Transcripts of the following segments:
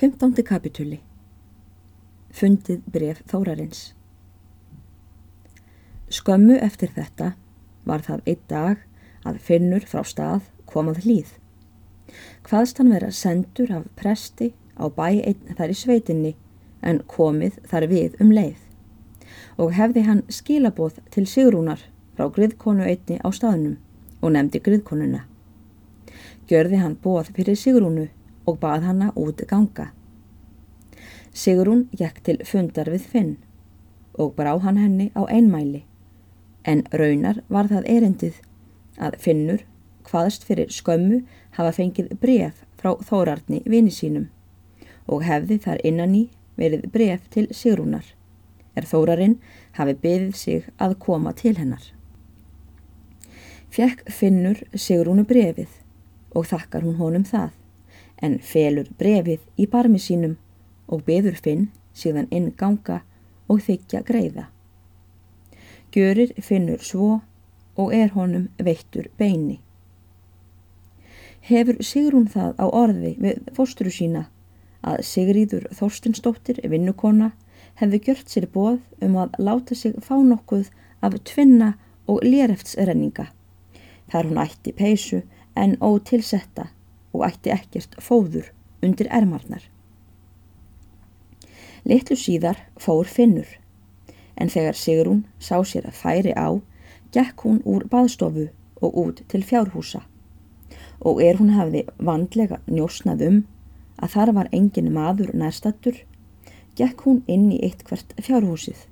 15. kapitúli Fundið bref Þórarins Skömmu eftir þetta var það einn dag að finnur frá stað komað hlýð. Hvaðst hann vera sendur af presti á bæ einn þar í sveitinni en komið þar við um leið og hefði hann skilaboð til Sigrúnar frá griðkonu einni á staðnum og nefndi griðkonuna. Gjörði hann bóð fyrir Sigrúnu og bað hanna út ganga. Sigrún gekk til fundar við Finn og brá hann henni á einmæli en raunar var það erindið að Finnur hvaðast fyrir skömmu hafa fengið bref frá Þórarni vini sínum og hefði þar innan í verið bref til Sigrúnar er Þórarinn hafi byðið sig að koma til hennar. Fjekk Finnur Sigrúnu brefið og þakkar hún honum það en felur brefið í barmi sínum og beður Finn síðan inn ganga og þykja greiða. Gjörir Finnur svo og er honum veittur beini. Hefur Sigrún það á orði við fósturu sína að Sigríður Þorstinsdóttir vinnukona hefði gjört sér bóð um að láta sig fá nokkuð af tvinna og léreftsrenninga. Þar hún ætti peysu en ótilsetta og ætti ekkert fóður undir ermarnar. Littlu síðar fór Finnur, en þegar Sigrún sá sér að færi á, gekk hún úr baðstofu og út til fjárhúsa og er hún hafði vandlega njósnað um að þar var engin maður nærstattur, gekk hún inn í eitt hvert fjárhúsið,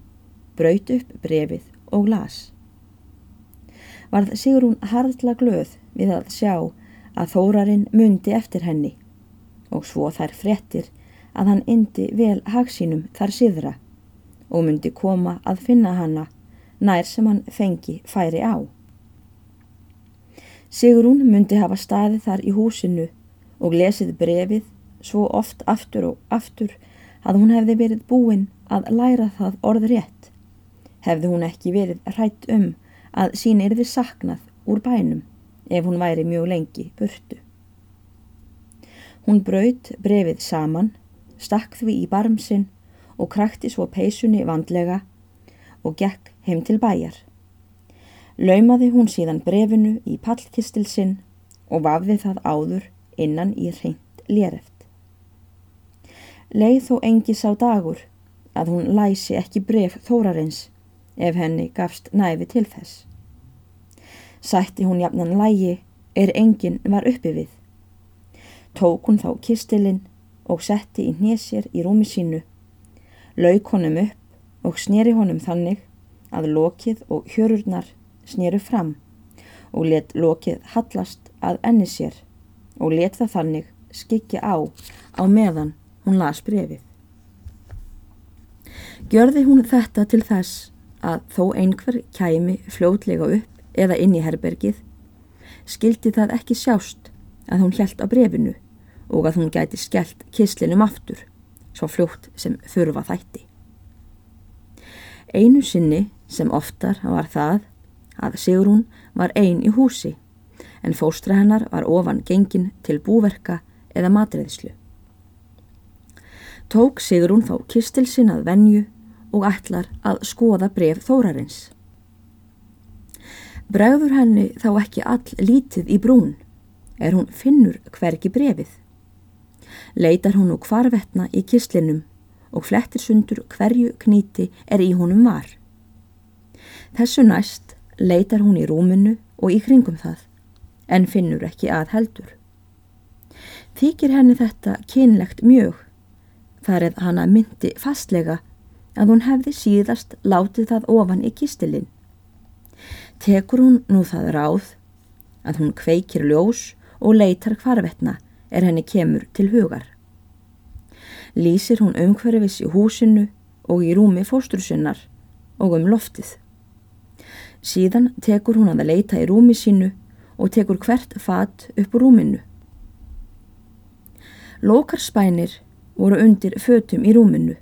braut upp brefið og las. Varð Sigrún hardla glöð við að sjá að þórarinn myndi eftir henni og svo þær frettir að hann indi vel hagsínum þar síðra og myndi koma að finna hanna nær sem hann fengi færi á. Sigrún myndi hafa staðið þar í húsinu og lesið brefið svo oft aftur og aftur að hún hefði verið búin að læra það orð rétt. Hefði hún ekki verið hrætt um að sín erði saknað úr bænum ef hún væri mjög lengi burtu. Hún braut brefið saman, stakk því í barmsinn og krakti svo peisunni vandlega og gekk heim til bæjar. Laumaði hún síðan brefinu í pallkistilsinn og vafði það áður innan í reynd léreft. Leið þó engi sá dagur að hún læsi ekki bref þórarins ef henni gafst næfi til þess. Sætti hún jafnan lægi er enginn var uppi við. Tók hún þá kistilinn og setti í hnésir í rúmi sínu, lauk honum upp og sneri honum þannig að lokið og hjörurnar sneru fram og let lokið hallast að enni sér og let það þannig skikja á á meðan hún las brefið. Gjörði hún þetta til þess að þó einhver kæmi fljótlega upp eða inn í herbergið, skildi það ekki sjást að hún hjælt á brefinu og að hún gæti skellt kislinum aftur, svo fljótt sem þurfa þætti. Einu sinni sem oftar var það að Sigrún var ein í húsi, en fóstra hennar var ofan gengin til búverka eða matreðslu. Tók Sigrún þá kistil sinn að venju og ætlar að skoða bref þórarins. Bregður henni þá ekki all lítið í brún, er hún finnur hvergi brefið. Leitar hún úr hvarvetna í kislinum og flettir sundur hverju kníti er í honum var. Þessu næst leitar hún í rúminu og í kringum það, en finnur ekki að heldur. Þykir henni þetta kynlegt mjög, þar eða hana myndi fastlega að hún hefði síðast látið það ofan í kistilinn tekur hún nú það ráð að hún kveikir ljós og leitar hvarvetna er henni kemur til hugar. Lýsir hún umhverfis í húsinu og í rúmi fóstrusinnar og um loftið. Síðan tekur hún að leita í rúmi sínu og tekur hvert fat upp úr rúminu. Lókarspænir voru undir fötum í rúminu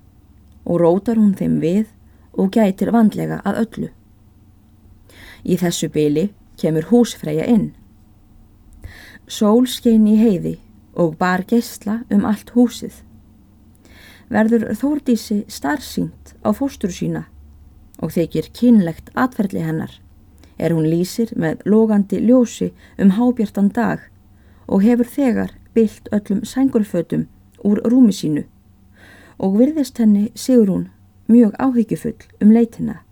og rótar hún þeim við og gætir vandlega að öllu. Í þessu byli kemur húsfreyja inn. Sól skein í heiði og bar geysla um allt húsið verður Þórdísi starfsýnt á fóstur sína og þykir kynlegt atferðli hennar er hún lýsir með logandi ljósi um hábjartan dag og hefur þegar byllt öllum sængurfötum úr rúmi sínu og virðist henni sigur hún mjög áhyggjufull um leitina.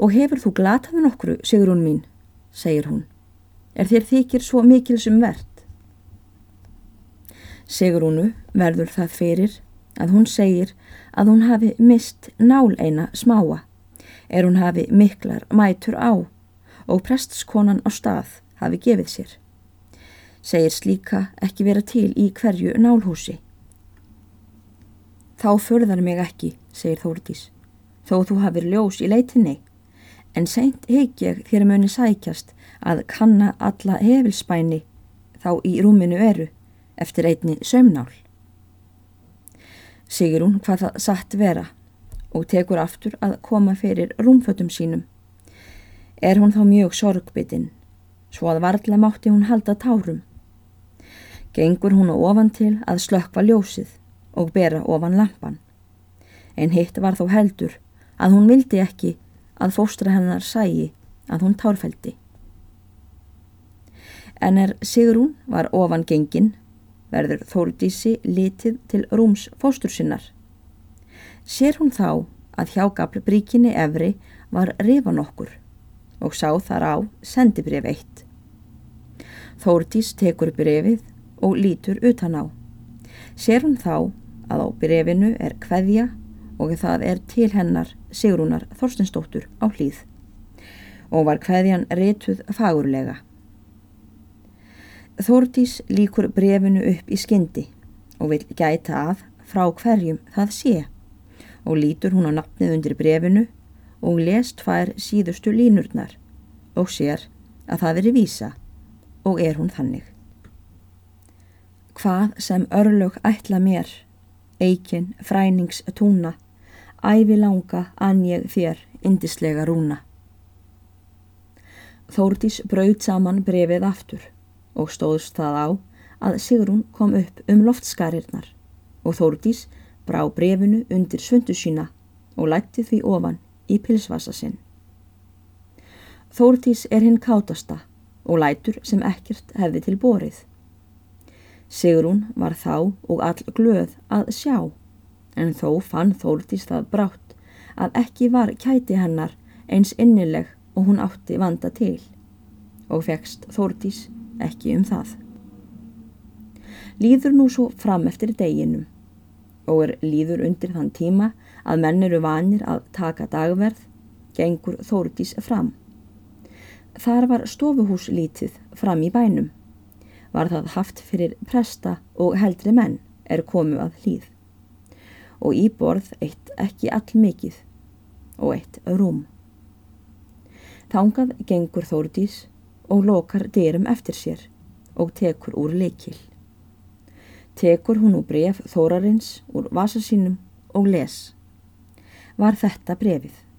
Og hefur þú glataðu nokkru, sigur hún mín, segir hún, er þér þykir svo mikilsum verðt. Sigur húnu verður það fyrir að hún segir að hún hafi mist nál eina smáa, er hún hafi miklar mætur á og prestskonan á stað hafi gefið sér. Segir slíka ekki vera til í hverju nálhúsi. Þá förðar mig ekki, segir Þórdís, þó þú hafið ljós í leitinni, en seint heik ég þér muni sækjast að kanna alla hefilspæni þá í rúminu eru eftir einni sömnál. Sigur hún hvað það satt vera og tekur aftur að koma fyrir rúmfötum sínum. Er hún þá mjög sorgbitinn, svo að varðlega mátti hún halda tárum. Gengur hún ofan til að slökva ljósið og bera ofan lampan. En hitt var þó heldur að hún vildi ekki að fóstra hennar sægi að hún tárfældi. En er Sigrún var ofan gengin, verður Þórdísi litið til rúms fóstur sinnar. Sér hún þá að hjágafl bríkinni efri var rifan okkur og sá þar á sendibref eitt. Þórdís tekur brefið og lítur utan á. Sér hún þá að á brefinu er kveðja og það er til hennar Sigrúnar Þorstinsdóttur á hlýð og var kveðjan rituð fagurlega. Þórtís líkur brefinu upp í skyndi og vil gæta að frá hverjum það sé og lítur hún á nafnið undir brefinu og lest fær síðustu línurnar og sér að það veri vísa og er hún þannig. Hvað sem örlög ætla mér eikin, frænings, túna, ævi langa an ég þér, indislega rúna. Þórdís braut saman brefið aftur og stóðst það á að Sigrún kom upp um loftskarirnar og Þórdís brá brefinu undir svöndu sína og lætti því ofan í pilsvasa sinn. Þórdís er hinn kátasta og lætur sem ekkert hefði til borið. Sigrún var þá og all glöð að sjá, en þó fann Þórdís það brátt að ekki var kæti hennar eins innileg og hún átti vanda til og fegst Þórdís ekki um það. Líður nú svo fram eftir deginum og er líður undir þann tíma að menn eru vanir að taka dagverð, gengur Þórdís fram. Þar var stofuhús lítið fram í bænum var það haft fyrir presta og heldri menn er komu að hlýð og í borð eitt ekki all mikið og eitt rúm. Þángað gengur Þórdís og lokar dyrum eftir sér og tekur úr leikil. Tekur hún úr bref Þórarins úr vasa sínum og les. Var þetta brefið?